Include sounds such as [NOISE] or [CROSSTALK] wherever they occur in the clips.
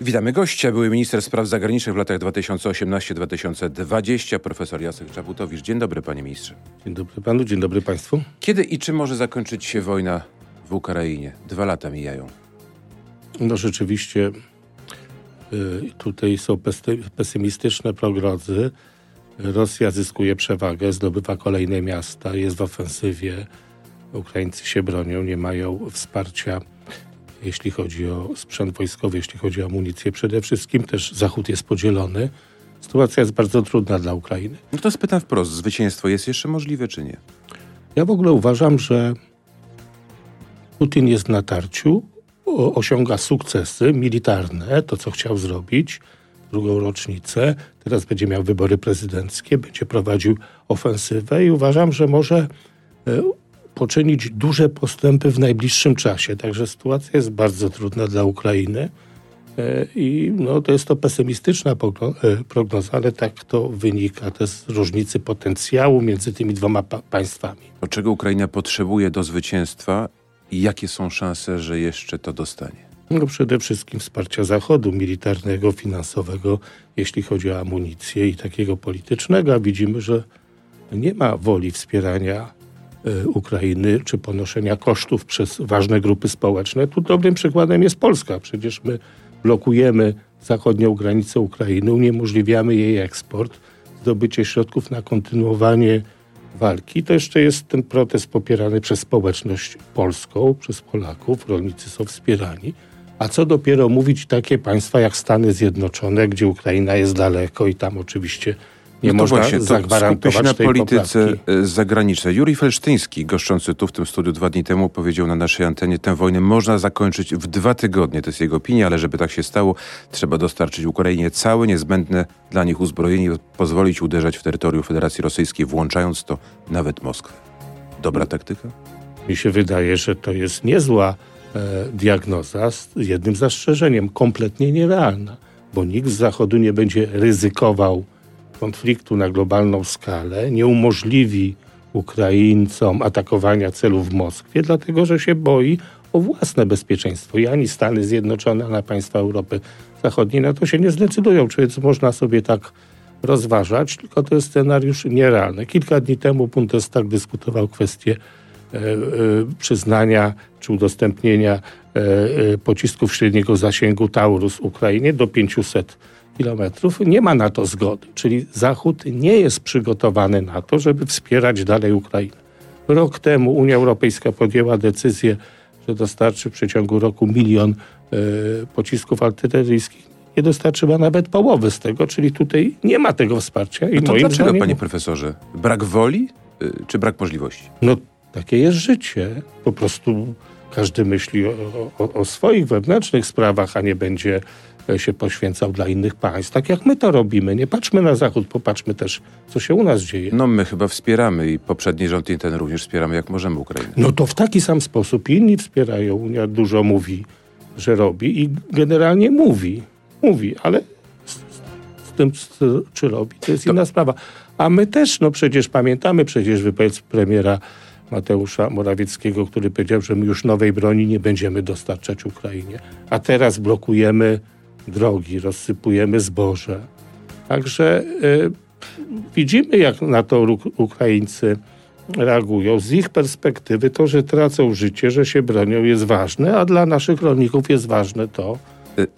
Witamy gościa, były minister spraw zagranicznych w latach 2018-2020, profesor Jacek Czaputowicz. Dzień dobry, panie ministrze. Dzień dobry panu, dzień dobry państwu. Kiedy i czy może zakończyć się wojna w Ukrainie? Dwa lata mijają. No rzeczywiście y, tutaj są pesymistyczne prognozy. Rosja zyskuje przewagę, zdobywa kolejne miasta, jest w ofensywie. Ukraińcy się bronią, nie mają wsparcia jeśli chodzi o sprzęt wojskowy, jeśli chodzi o amunicję przede wszystkim. Też Zachód jest podzielony. Sytuacja jest bardzo trudna dla Ukrainy. No to spytam wprost, zwycięstwo jest jeszcze możliwe czy nie? Ja w ogóle uważam, że Putin jest na tarciu, osiąga sukcesy militarne, to co chciał zrobić, drugą rocznicę. Teraz będzie miał wybory prezydenckie, będzie prowadził ofensywę i uważam, że może e, poczynić duże postępy w najbliższym czasie. Także sytuacja jest bardzo trudna dla Ukrainy. E, I no, to jest to pesymistyczna e, prognoza, ale tak to wynika to z różnicy potencjału między tymi dwoma pa państwami. O czego Ukraina potrzebuje do zwycięstwa i jakie są szanse, że jeszcze to dostanie? No przede wszystkim wsparcia Zachodu militarnego, finansowego, jeśli chodzi o amunicję i takiego politycznego. A widzimy, że nie ma woli wspierania Ukrainy, czy ponoszenia kosztów przez ważne grupy społeczne. Tu dobrym przykładem jest Polska. Przecież my blokujemy zachodnią granicę Ukrainy, uniemożliwiamy jej eksport, zdobycie środków na kontynuowanie walki. To jeszcze jest ten protest popierany przez społeczność polską, przez Polaków. Rolnicy są wspierani. A co dopiero mówić takie państwa jak Stany Zjednoczone, gdzie Ukraina jest daleko i tam oczywiście nie no można właśnie, zagwarantować się na polityce poprawki. E, zagranicznej. Juri Felsztyński, goszczący tu w tym studiu dwa dni temu, powiedział na naszej antenie, tę wojnę można zakończyć w dwa tygodnie. To jest jego opinia, ale żeby tak się stało, trzeba dostarczyć Ukrainie całe niezbędne dla nich uzbrojenie i pozwolić uderzać w terytorium Federacji Rosyjskiej, włączając to nawet Moskwę. Dobra taktyka? Mi się wydaje, że to jest niezła e, diagnoza z jednym zastrzeżeniem, kompletnie nierealna, bo nikt z Zachodu nie będzie ryzykował konfliktu na globalną skalę, nie umożliwi Ukraińcom atakowania celów w Moskwie, dlatego że się boi o własne bezpieczeństwo. I ani Stany Zjednoczone, ani państwa Europy Zachodniej na to się nie zdecydują. Więc można sobie tak rozważać, tylko to jest scenariusz nierealny. Kilka dni temu Bundestag dyskutował kwestię e, e, przyznania czy udostępnienia e, e pocisków średniego zasięgu Taurus Ukrainie do 500 kilometrów, nie ma na to zgody. Czyli Zachód nie jest przygotowany na to, żeby wspierać dalej Ukrainę. Rok temu Unia Europejska podjęła decyzję, że dostarczy w przeciągu roku milion e, pocisków artyleryjskich. Nie dostarczyła nawet połowy z tego, czyli tutaj nie ma tego wsparcia. I no to moim dlaczego, zdaniem, panie profesorze? Brak woli y, czy brak możliwości? No, takie jest życie. Po prostu każdy myśli o, o, o swoich wewnętrznych sprawach, a nie będzie się poświęcał dla innych państw, tak jak my to robimy. Nie patrzmy na Zachód, popatrzmy też, co się u nas dzieje. No my chyba wspieramy i poprzedni rząd i ten również wspieramy, jak możemy Ukrainę. No to w taki sam sposób inni wspierają. Unia dużo mówi, że robi i generalnie mówi, mówi, ale tym, czy robi, to jest to... inna sprawa. A my też, no przecież pamiętamy przecież wypowiedź premiera Mateusza Morawieckiego, który powiedział, że my już nowej broni nie będziemy dostarczać Ukrainie. A teraz blokujemy drogi, rozsypujemy zboże. Także y, widzimy, jak na to Ukraińcy reagują. Z ich perspektywy to, że tracą życie, że się bronią jest ważne, a dla naszych rolników jest ważne to,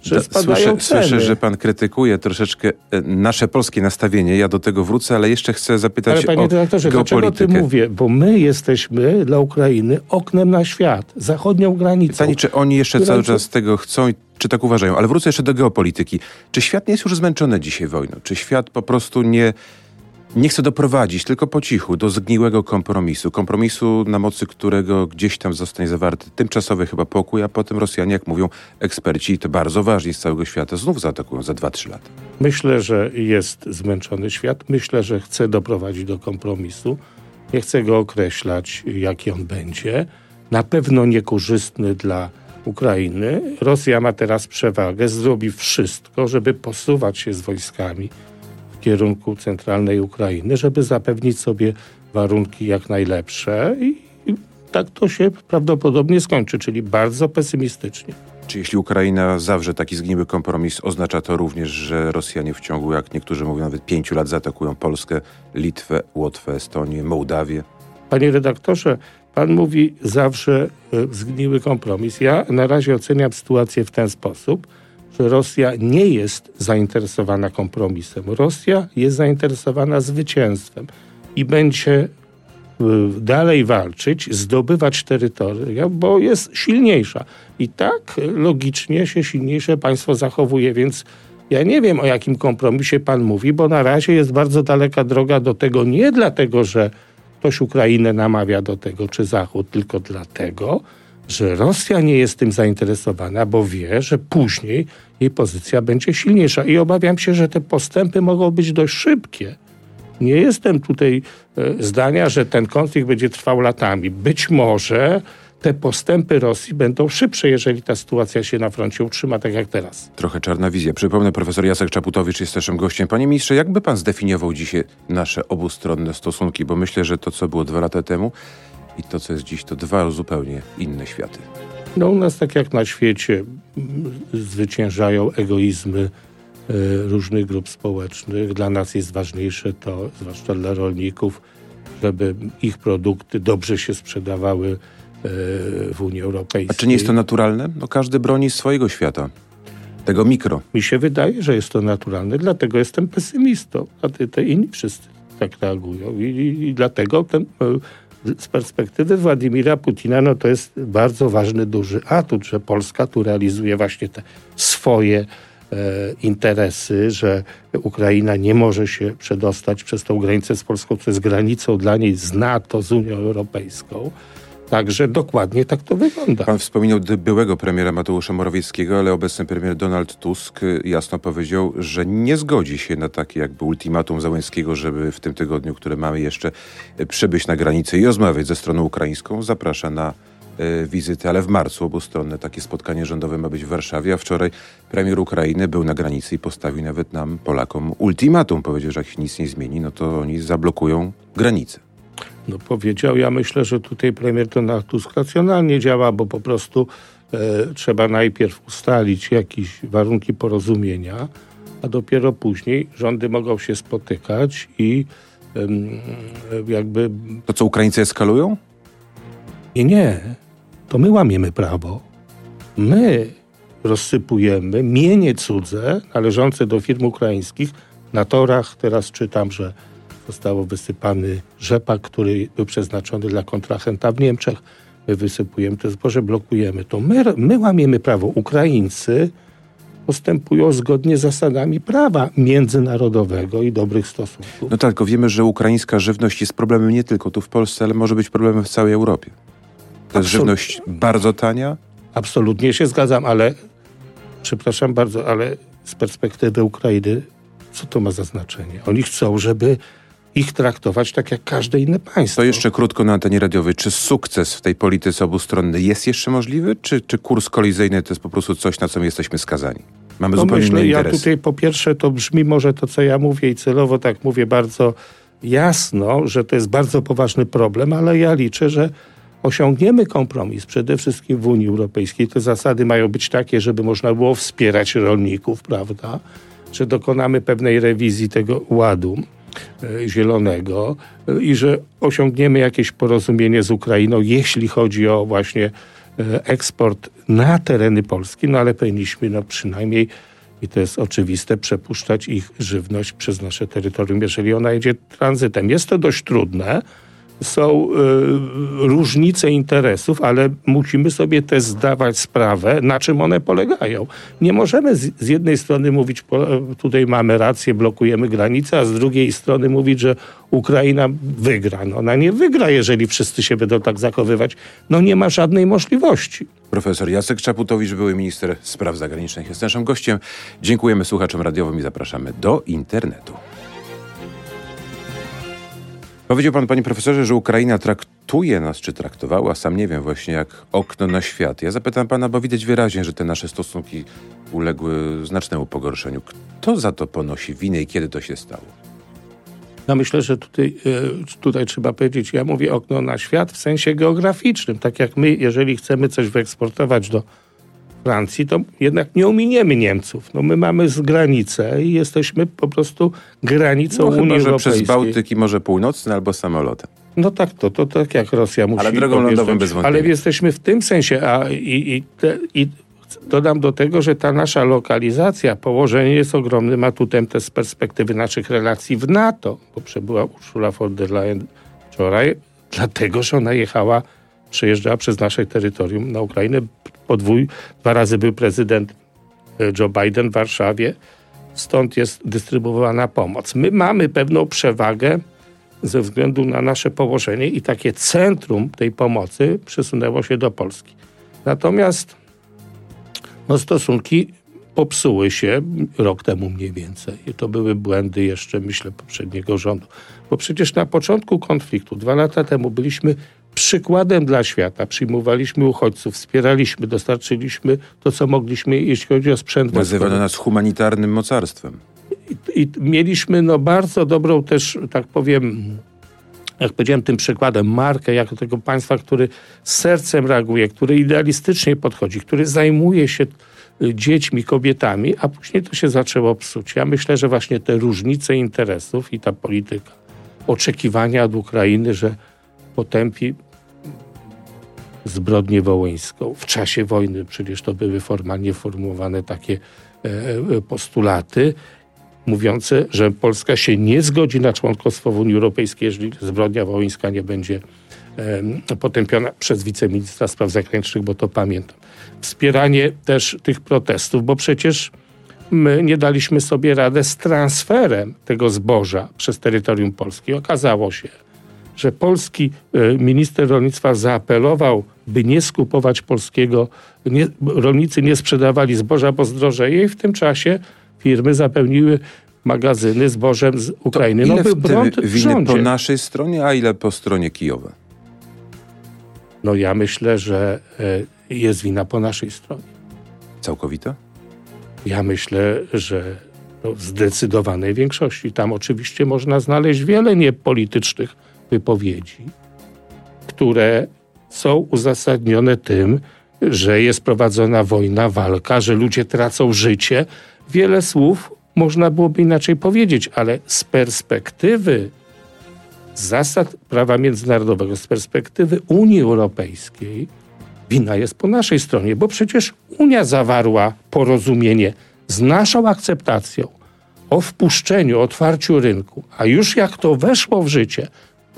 że spadają słyszę, ceny. słyszę, że pan krytykuje troszeczkę y, nasze polskie nastawienie. Ja do tego wrócę, ale jeszcze chcę zapytać ale panie o dyrektorze, dlaczego ty mówię? Bo my jesteśmy dla Ukrainy oknem na świat, zachodnią granicą. Pytanie, czy oni jeszcze cały czas tego chcą czy tak uważają? Ale wrócę jeszcze do geopolityki. Czy świat nie jest już zmęczony dzisiaj wojną? Czy świat po prostu nie, nie chce doprowadzić, tylko po cichu, do zgniłego kompromisu. Kompromisu, na mocy którego gdzieś tam zostanie zawarty tymczasowy chyba pokój, a potem Rosjanie, jak mówią eksperci, to bardzo ważni z całego świata, znów zaatakują za 2-3 lata. Myślę, że jest zmęczony świat. Myślę, że chce doprowadzić do kompromisu. Nie chcę go określać, jaki on będzie. Na pewno niekorzystny dla Ukrainy. Rosja ma teraz przewagę, zrobi wszystko, żeby posuwać się z wojskami w kierunku centralnej Ukrainy, żeby zapewnić sobie warunki jak najlepsze i, i tak to się prawdopodobnie skończy, czyli bardzo pesymistycznie. Czy jeśli Ukraina zawrze taki zgniły kompromis, oznacza to również, że Rosjanie w ciągu, jak niektórzy mówią, nawet pięciu lat zaatakują Polskę, Litwę, Łotwę, Estonię, Mołdawię? Panie redaktorze, pan mówi zawsze e, zgniły kompromis. Ja na razie oceniam sytuację w ten sposób, Rosja nie jest zainteresowana kompromisem. Rosja jest zainteresowana zwycięstwem i będzie y, dalej walczyć, zdobywać terytoria, bo jest silniejsza. I tak logicznie się silniejsze państwo zachowuje, więc ja nie wiem o jakim kompromisie pan mówi, bo na razie jest bardzo daleka droga do tego nie dlatego, że ktoś Ukrainę namawia do tego, czy Zachód, tylko dlatego, że Rosja nie jest tym zainteresowana, bo wie, że później jej pozycja będzie silniejsza. I obawiam się, że te postępy mogą być dość szybkie. Nie jestem tutaj e, zdania, że ten konflikt będzie trwał latami. Być może te postępy Rosji będą szybsze, jeżeli ta sytuacja się na froncie utrzyma tak jak teraz. Trochę czarna wizja. Przypomnę, profesor Jacek Czaputowicz jest naszym gościem. Panie ministrze, jakby pan zdefiniował dzisiaj nasze obustronne stosunki? Bo myślę, że to, co było dwa lata temu i to, co jest dziś, to dwa zupełnie inne światy. No u nas, tak jak na świecie, zwyciężają egoizmy e, różnych grup społecznych. Dla nas jest ważniejsze to, zwłaszcza dla rolników, żeby ich produkty dobrze się sprzedawały e, w Unii Europejskiej. A czy nie jest to naturalne? No każdy broni swojego świata. Tego mikro. Mi się wydaje, że jest to naturalne, dlatego jestem pesymistą, a ty, te inni wszyscy tak reagują. I, i, i dlatego ten, e, z perspektywy Władimira Putina, no to jest bardzo ważny, duży atut, że Polska tu realizuje właśnie te swoje e, interesy, że Ukraina nie może się przedostać przez tą granicę z Polską, co jest granicą dla niej z NATO, z Unią Europejską. Także dokładnie tak to wygląda. Pan wspominał byłego premiera Mateusza Morawieckiego, ale obecny premier Donald Tusk jasno powiedział, że nie zgodzi się na takie jakby ultimatum Załęskiego, żeby w tym tygodniu, które mamy jeszcze, y, przybyć na granicę i rozmawiać ze stroną ukraińską. Zaprasza na y, wizytę, ale w marcu obustronne takie spotkanie rządowe ma być w Warszawie, a wczoraj premier Ukrainy był na granicy i postawił nawet nam, Polakom, ultimatum. Powiedział, że jak się nic nie zmieni, no to oni zablokują granicę. No, powiedział. Ja myślę, że tutaj premier Donald Tusk racjonalnie działa, bo po prostu e, trzeba najpierw ustalić jakieś warunki porozumienia, a dopiero później rządy mogą się spotykać i em, jakby To co, Ukraińcy eskalują? nie, nie, to my łamiemy prawo. My rozsypujemy mienie cudze należące do firm ukraińskich na torach. Teraz czytam, że zostało wysypany rzepak, który był przeznaczony dla kontrahenta w Niemczech. My wysypujemy to zboże, blokujemy to. My, my łamiemy prawo. Ukraińcy postępują zgodnie z zasadami prawa międzynarodowego i dobrych stosunków. No tak, tylko wiemy, że ukraińska żywność jest problemem nie tylko tu w Polsce, ale może być problemem w całej Europie. To jest Absolut- żywność bardzo tania, Absolutnie się zgadzam, ale przepraszam bardzo, ale z perspektywy Ukrainy, co to ma za znaczenie? Oni chcą, żeby ich traktować tak jak każde inne państwo. To jeszcze krótko na antenie radiowej. Czy sukces w tej polityce obustronnej jest jeszcze możliwy, czy, czy kurs kolizyjny to jest po prostu coś, na co my jesteśmy skazani? Mamy No zupełnie myślę, inne ja interesy. tutaj po pierwsze to brzmi może to, co ja mówię i celowo tak mówię bardzo jasno, że to jest bardzo poważny problem, ale ja liczę, że osiągniemy kompromis przede wszystkim w Unii Europejskiej. Te zasady mają być takie, żeby można było wspierać rolników, prawda? Że dokonamy pewnej rewizji tego ładu zielonego e, i że osiągniemy jakieś porozumienie z Ukrainą, jeśli chodzi o właśnie e, eksport na tereny Polski, no ale powinniśmy no przynajmniej, i to jest oczywiste, przepuszczać ich żywność przez nasze terytorium, jeżeli ona jedzie tranzytem. Jest to dość trudne, są y, różnice interesów, ale musimy sobie też zdawać sprawę, na czym one polegają. Nie możemy z, z jednej strony mówić, po, tutaj mamy rację, blokujemy granicę, a z drugiej strony mówić, że Ukraina wygra. No, ona nie wygra, jeżeli wszyscy się będą tak zachowywać. No nie ma żadnej możliwości. Profesor Jacek Czaputowicz, były minister spraw zagranicznych, jest naszym gościem. Dziękujemy słuchaczom radiowym i zapraszamy do internetu. Powiedział pan, panie profesorze, że Ukraina traktuje nas, czy traktowała, sam nie wiem, właśnie jak okno na świat. Ja zapytam pana, bo widać wyraźnie, że te nasze stosunki uległy znacznemu pogorszeniu. Kto za to ponosi winę i kiedy to się stało? No myślę, że tutaj, e, tutaj trzeba powiedzieć, ja mówię okno na świat w sensie geograficznym. Tak jak my, jeżeli chcemy coś wyeksportować do Francji, to jednak nie ominiemy Niemców. No my mamy z granicę i jesteśmy po prostu granicą no, Unii chyba, Europejskiej. przez Bałtyk i Morze Północne albo samolotem. No tak, to, to tak jak Rosja musi Ale drogą lądową bez wątpienia. Ale jesteśmy w tym sensie, a i, i, te, i dodam do tego, że ta nasza lokalizacja, położenie jest ogromnym atutem też z perspektywy naszych relacji w NATO, bo przebyła Ursula von der Leyen wczoraj, dlatego, że ona jechała, przejeżdżała przez nasze terytorium na Ukrainę. Podwój, dwa razy był prezydent e, Joe Biden w Warszawie, stąd jest dystrybuowana pomoc. My mamy pewną przewagę ze względu na nasze położenie i takie centrum tej pomocy przesunęło się do Polski. Natomiast no, stosunki popsuły się rok temu mniej więcej. I to były błędy jeszcze, myślę, poprzedniego rządu. Bo przecież na początku konfliktu, dwa lata temu, byliśmy przykładem dla świata. Przyjmowaliśmy uchodźców, wspieraliśmy, dostarczyliśmy to, co mogliśmy, jeśli chodzi o sprzęt Nazywano nas humanitarnym mocarstwem. I, I, mieliśmy no, bardzo dobrą też, tak powiem, jak powiedziałem tym przykładem, markę jako tego państwa, który z sercem reaguje, który idealistycznie podchodzi, który zajmuje się y, dziećmi, kobietami, a później to się zaczęło psuć. Ja myślę, że właśnie te różnice interesów i ta polityka, oczekiwania od Ukrainy, że potępi zbrodnię wołyńską. W czasie wojny przecież to były formalnie formułowane takie e, e, postulaty mówiące, że Polska się nie zgodzi na członkostwo w Unii Europejskiej, jeżeli zbrodnia wołyńska nie będzie potępiona przez wiceministra spraw zagranicznych, bo to pamiętam. Wspieranie też tych protestów, bo przecież my nie daliśmy sobie radę z transferem tego zboża przez terytorium Polski. Okazało się, że polski e, minister rolnictwa zaapelował, by nie skupować polskiego, nie, rolnicy nie sprzedawali zboża, bo zdrożeje i w tym czasie firmy zapełniły magazyny zbożem z Ukrainy. To ile no w winy rządzie. po naszej stronie, a ile po stronie Kijowa? No ja myślę, że e, jest wina po naszej stronie. Całkowita? Ja myślę, że no, w zdecydowanej większości. Tam oczywiście można znaleźć wiele niepolitycznych wypowiedzi, które są uzasadnione tym, że jest prowadzona wojna, walka, że ludzie tracą życie. Wiele słów można byłoby inaczej powiedzieć, ale z perspektywy zasad prawa międzynarodowego, z perspektywy Unii Europejskiej, wina jest po naszej stronie, bo przecież Unia zawarła porozumienie z naszą akceptacją o wpuszczeniu, otwarciu rynku, a już jak to weszło w życie,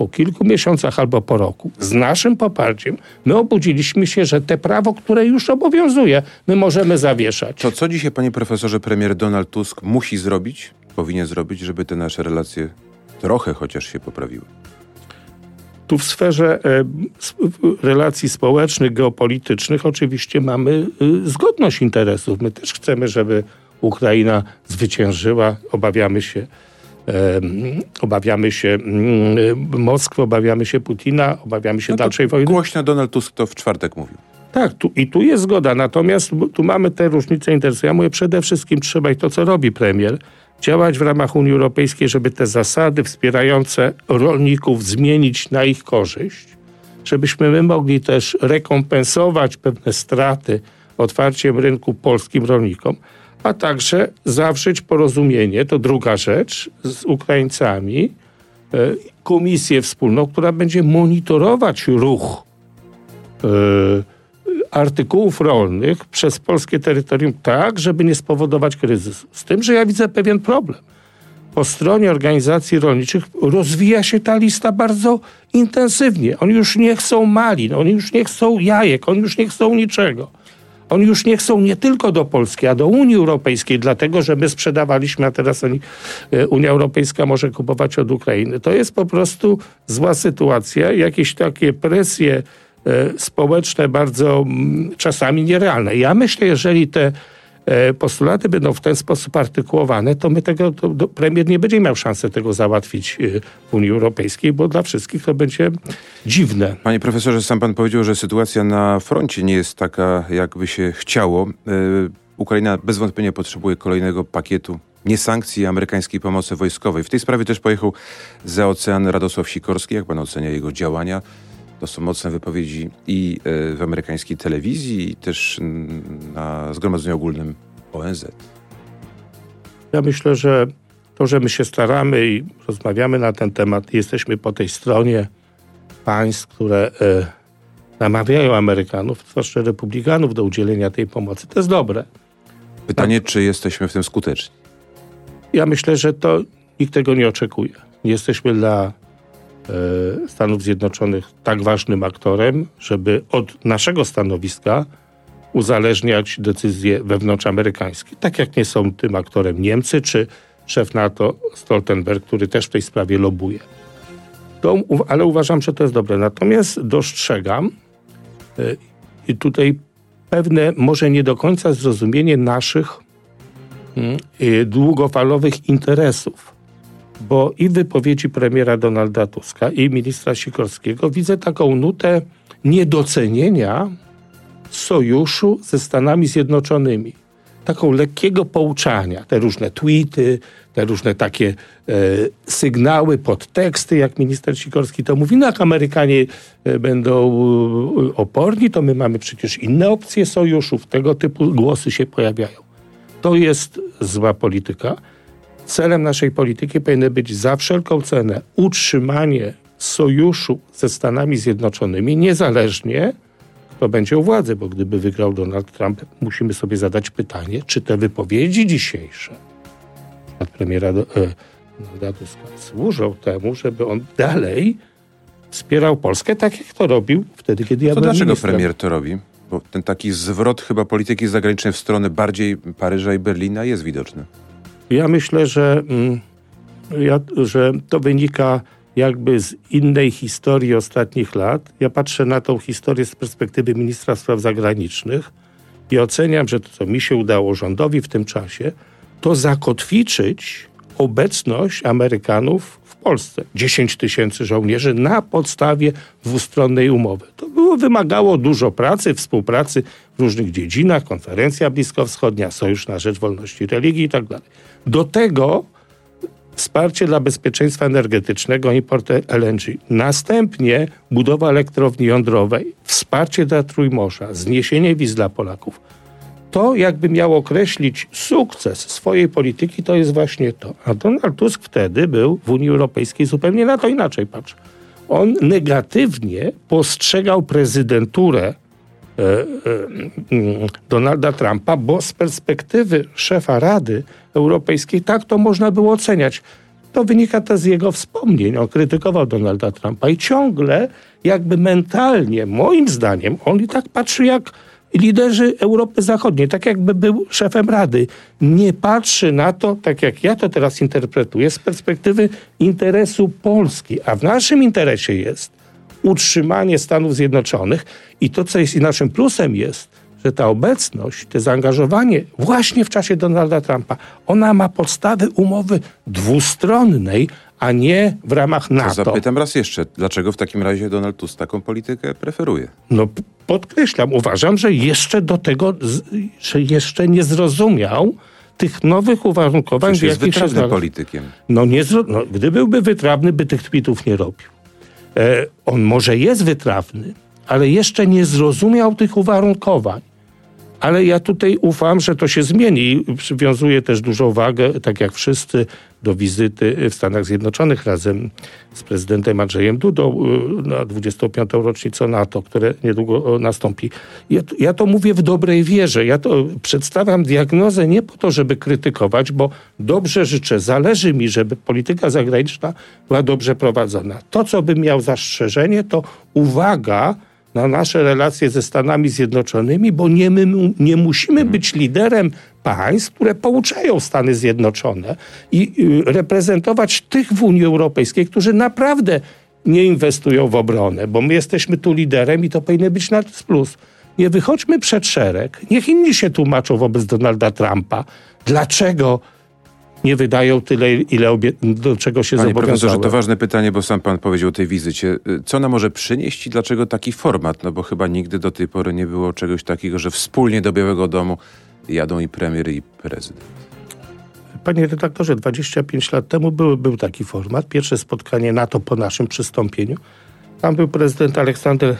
po kilku miesiącach albo po roku, z naszym poparciem, my obudziliśmy się, że te prawo, które już obowiązuje, my możemy zawieszać. To co dzisiaj, panie profesorze, premier Donald Tusk musi zrobić, powinien zrobić, żeby te nasze relacje trochę chociaż się poprawiły? Tu w sferze e, relacji społecznych, geopolitycznych oczywiście mamy e, zgodność interesów. My też chcemy, żeby Ukraina zwyciężyła. Obawiamy się obawiamy się mm, Moskwy, obawiamy się Putina, obawiamy się no dalszej wojny. Głośno Donald Tusk to w czwartek mówił. Tak, tu, i tu jest zgoda, natomiast tu mamy te różnice interesów. Ja mówię, przede wszystkim trzeba i to, co robi premier, działać w ramach Unii Europejskiej, żeby te zasady wspierające rolników zmienić na ich korzyść, żebyśmy my mogli też rekompensować pewne straty otwarciem rynku polskim rolnikom, a także zawrzeć porozumienie, to druga rzecz, z Ukraińcami, e, komisję wspólną, która będzie monitorować ruch e, artykułów rolnych przez polskie terytorium tak, żeby nie spowodować kryzysu. Z tym, że ja widzę pewien problem. po stronie organizacji rolniczych rozwija się ta lista bardzo intensywnie. Oni już nie chcą malin, oni już nie chcą jajek, oni już nie chcą niczego. Oni już nie chcą nie tylko do Polski, a do Unii Europejskiej, dlatego że my sprzedawaliśmy, a teraz oni, e, Unia Europejska może kupować od Ukrainy. To jest po prostu zła sytuacja, jakieś takie presje e, społeczne bardzo mm, czasami nierealne. Ja myślę, jeżeli te postulaty będą w ten sposób artykułowane, to my tego, to, to premier nie będzie miał szansy tego załatwić e, w Unii Europejskiej, bo dla wszystkich to będzie dziwne. Panie profesorze, sam pan powiedział, że sytuacja na froncie nie jest taka, jakby się chciało. E, Ukraina bez wątpienia potrzebuje kolejnego pakietu nie sankcji amerykańskiej pomocy wojskowej. W tej sprawie też pojechał za ocean Radosław Sikorski. Jak pan ocenia jego działania? To są mocne wypowiedzi i e, w amerykańskiej telewizji, i też na Zgromadzeniu Ogólnym ONZ. Ja myślę, że to, że my się staramy i rozmawiamy na ten temat, jesteśmy po tej stronie państw, które e, namawiają Amerykanów, zwłaszcza republikanów, do udzielenia tej pomocy. To jest dobre. Pytanie, tak. czy jesteśmy w tym skuteczni? Ja myślę, że to nikt tego nie oczekuje. Nie jesteśmy dla Stanów Zjednoczonych tak ważnym aktorem, żeby od naszego stanowiska uzależniać decyzje wewnątrzamerykańskie. Tak jak nie są tym aktorem Niemcy czy szef NATO Stoltenberg, który też w tej sprawie lobuje. To, ale uważam, że to jest dobre. Natomiast dostrzegam e, tutaj pewne, może nie do końca zrozumienie naszych e, długofalowych interesów bo i w wypowiedzi premiera Donalda Tuska i ministra Sikorskiego widzę taką nutę niedocenienia sojuszu ze Stanami Zjednoczonymi. Taką lekkiego pouczania, te różne tweety, te różne takie e, sygnały, podteksty, jak minister Sikorski to mówi, no jak Amerykanie e, będą e, oporni, to my mamy przecież inne opcje sojuszów, tego typu głosy się pojawiają. To jest zła polityka celem naszej polityki powinno być za wszelką cenę utrzymanie sojuszu ze Stanami Zjednoczonymi, niezależnie kto będzie u władzy, bo gdyby wygrał Donald Trump, musimy sobie zadać pytanie, czy te wypowiedzi dzisiejsze od premiera e, Donalda Tuska służą temu, żeby on dalej wspierał Polskę, tak jak to robił wtedy, kiedy ja to byłem dlaczego ministrem. premier to robi? Bo ten taki zwrot chyba polityki zagranicznej w stronę bardziej Paryża i Berlina jest widoczny. Ja myślę, że, mm, ja, że to wynika jakby z innej historii ostatnich lat. Ja patrzę na tą historię z perspektywy ministra spraw zagranicznych i oceniam, że to, co mi się udało rządowi w tym czasie, to zakotwiczyć obecność Amerykanów w Polsce. 10 tysięcy żołnierzy na podstawie dwustronnej umowy. To było, wymagało dużo pracy, współpracy w różnych dziedzinach, konferencja bliskowschodnia, Sojusz na Rzecz Wolności Religii itd. Do tego wsparcie dla bezpieczeństwa energetycznego, import LNG. Następnie budowa elektrowni jądrowej, wsparcie dla Trójmorza, zniesienie wiz dla Polaków. To jakby miał określić sukces swojej polityki, to jest właśnie to. A Donald Tusk wtedy był w Unii Europejskiej zupełnie na to inaczej patrz. On negatywnie postrzegał prezydenturę Donalda Trumpa, bo z perspektywy szefa Rady Europejskiej tak to można było oceniać. To wynika też z jego wspomnień. On krytykował Donalda Trumpa i ciągle jakby mentalnie, moim zdaniem, on i tak patrzy jak liderzy Europy Zachodniej, tak jakby był szefem Rady. Nie patrzy na to, tak jak ja to teraz interpretuję, z perspektywy interesu Polski. A w naszym interesie jest utrzymanie Stanów Zjednoczonych i to, co jest i naszym plusem jest, że ta obecność, to zaangażowanie właśnie w czasie Donalda Trumpa, ona ma podstawy umowy dwustronnej, a nie w ramach NATO. To zapytam raz jeszcze, dlaczego w takim razie Donald Tusk taką politykę preferuje? No podkreślam, uważam, że jeszcze do tego, że jeszcze nie zrozumiał tych nowych uwarunkowań, Przecież jest wytrawnym politykiem. No, nie, no, gdyby byłby wytrawny, by tych tweetów nie robił. E, on może jest wytrawny, ale jeszcze nie zrozumiał tych uwarunkowań. Ale ja tutaj ufam, że to się zmieni. Przywiązuję też dużą wagę, tak jak wszyscy, do wizyty w Stanach Zjednoczonych razem z prezydentem Andrzejem Dudą y, na 25. rocznicę NATO, które niedługo nastąpi. Ja, ja to mówię w dobrej wierze. Ja to przedstawiam diagnozę nie po to, żeby krytykować, bo dobrze życzę, zależy mi, żeby polityka zagraniczna była dobrze prowadzona. To, co bym miał zastrzeżenie, to uwaga, na nasze relacje ze Stanami Zjednoczonymi, bo nie, my, nie musimy mhm. być liderem państw, które pouczają Stany Zjednoczone i y, reprezentować tych w Unii Europejskiej, którzy naprawdę nie inwestują w obronę, bo my jesteśmy tu liderem i to powinien być na plus. Nie wychodźmy przed szereg, niech inni się tłumaczą wobec Donalda Trumpa, dlaczego nie wydają tyle, ile obie- do czego się Panie zobowiązały. profesorze, to ważne pytanie, bo sam pan powiedział o tej wizycie. Co ona może przynieść i dlaczego taki format? No bo chyba nigdy do tej pory nie było czegoś takiego, że wspólnie do Białego Domu jadą i premier i prezydent. Panie redaktorze, 25 lat temu był, był taki format. Pierwsze spotkanie NATO po naszym przystąpieniu. Tam był prezydent Aleksander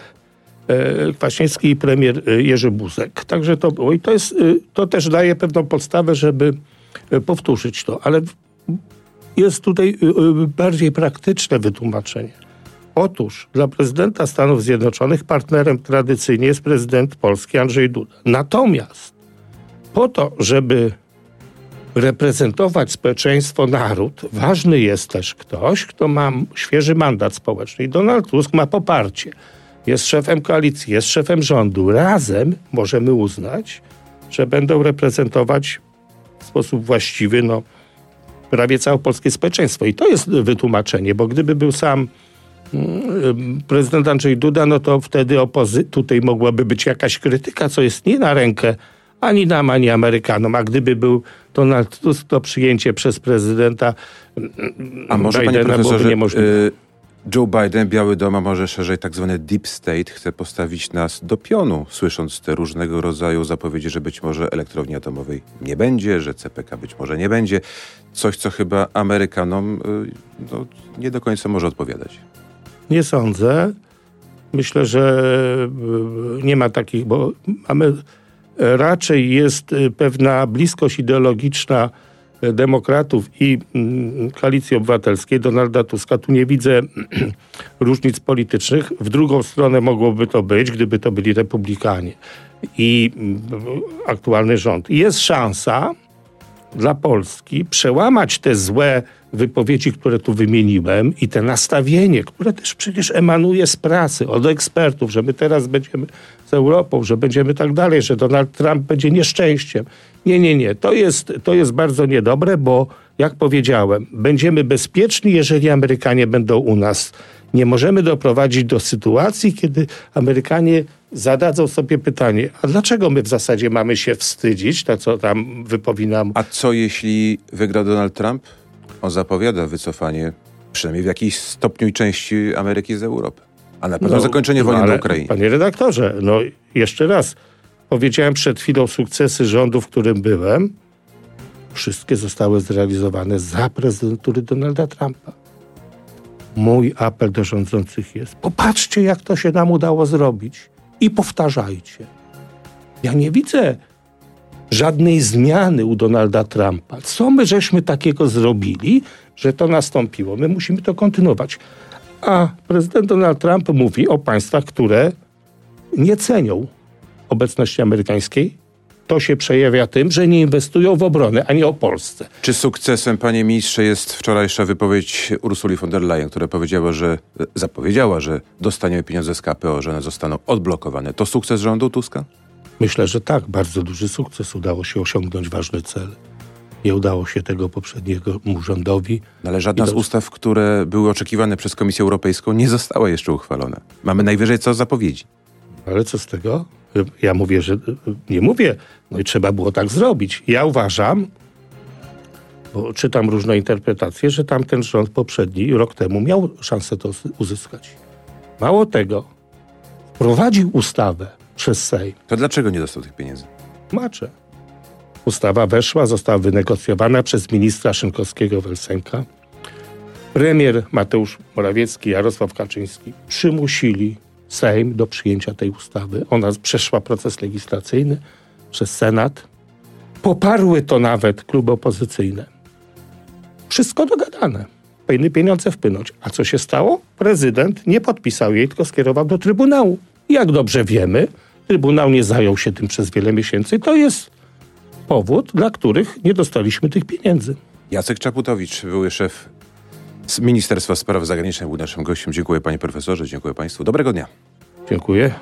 e, Kwaśniewski i premier e, Jerzy Buzek. Także to było. I to, jest, e, to też daje pewną podstawę, żeby powtórzyć to, ale jest tutaj e, e, bardziej praktyczne wytłumaczenie. Otóż dla prezydenta Stanów Zjednoczonych partnerem tradycyjnie jest prezydent Polski Andrzej Duda. Natomiast po to, żeby reprezentować społeczeństwo, naród, ważny jest też ktoś, kto ma świeży mandat społeczny. I Donald Tusk ma poparcie. Jest szefem koalicji, jest szefem rządu. Razem możemy uznać, że będą reprezentować w sposób właściwy no, prawie całe polskie społeczeństwo. I to jest wytłumaczenie, bo gdyby był sam mm, prezydent Andrzej Duda, no to wtedy opozy- tutaj mogłaby być jakaś krytyka, co jest nie na rękę ani nam, ani Amerykanom. A gdyby był Donald Tusk, to przyjęcie przez prezydenta A może, Bidena panie profesorze, niemożliwe. Y, Joe Biden, Biały Dom, a może szerzej tak zwany Deep State, chce postawić nas do pionu, słysząc te różnego rodzaju zapowiedzi, że być może elektrowni atomowej nie będzie, że CPK być może nie będzie. Coś, co chyba Amerykanom y, no, nie do końca może odpowiadać. Nie sądzę. Myślę, że y, nie ma takich, bo mamy raczej jest y, pewna bliskość ideologiczna demokratów i mm, koalicji obywatelskiej Donalda Tuska. Tu nie widzę [CLEARS THROAT] różnic politycznych. W drugą stronę mogłoby to być, gdyby to byli republikanie i mm, aktualny rząd. Jest szansa dla Polski przełamać te złe wypowiedzi, które tu wymieniłem i te nastawienie, które też przecież emanuje z pracy, od ekspertów, że my teraz będziemy z Europą, że będziemy tak dalej, że Donald Trump będzie nieszczęściem. Nie, nie, nie. To jest, to jest bardzo niedobre, bo jak powiedziałem, będziemy bezpieczni, jeżeli Amerykanie będą u nas. Nie możemy doprowadzić do sytuacji, kiedy Amerykanie zadadzą sobie pytanie, a dlaczego my w zasadzie mamy się wstydzić, to co tam wypominam. A co jeśli wygra Donald Trump? On zapowiada wycofanie przynajmniej w jakiejś stopniu i części Ameryki z Europy. A na pewno no, zakończenie wojny no, na Ukrainie. Panie redaktorze, no jeszcze raz. Powiedziałem przed chwilą sukcesy rządu, w którym byłem. Wszystkie zostały zrealizowane za prezydentury Donalda Trumpa. Mój apel do rządzących jest: popatrzcie, jak to się nam udało zrobić i powtarzajcie. Ja nie widzę żadnej zmiany u Donalda Trumpa. Co my żeśmy takiego zrobili, że to nastąpiło? My musimy to kontynuować. A prezydent Donald Trump mówi o państwach, które nie cenią obecności amerykańskiej. To się przejawia tym, że nie inwestują w obronę, a nie o Polsce. Czy sukcesem, panie ministrze, jest wczorajsza wypowiedź Ursuli von der Leyen, która powiedziała, że zapowiedziała, że dostaniemy pieniądze z KPO, że one zostaną odblokowane. To sukces rządu Tuska? Myślę, że tak. Bardzo duży sukces. Udało się osiągnąć ważny cel. Nie udało się tego poprzedniego rządowi. Ale żadna z ustaw, które były oczekiwane przez Komisję Europejską, nie została jeszcze uchwalona. Mamy najwyżej co zapowiedzi. Ale co z tego? Ja mówię, że nie mówię, no i trzeba było tak zrobić. Ja uważam, bo czytam różne interpretacje, że tamten rząd poprzedni rok temu miał szansę to uzyskać. Mało tego, wprowadził ustawę przez Sejm. To dlaczego nie dostał tych pieniędzy? Macze. Ustawa weszła, została wynegocjowana przez ministra Szynkowskiego-Welsenka. Premier Mateusz Morawiecki, Jarosław Kaczyński przymusili Sejm do przyjęcia tej ustawy. Ona przeszła proces legislacyjny. przez Senat. Poparły to nawet kluby opozycyjne. Wszystko dogadane. Powinny pieniądze wpłynąć. A co się stało? Prezydent nie podpisał jej, tylko skierował do Trybunału. Jak dobrze wiemy, Trybunał nie zajął się tym przez wiele miesięcy. To jest powód, dla których nie dostaliśmy tych pieniędzy. Jacek Czaputowicz, były szef z Ministerstwa Spraw Zagranicznych, był naszym gościem. Dziękuję panie profesorze, dziękuję państwu. Dobrego dnia. Dziękuję.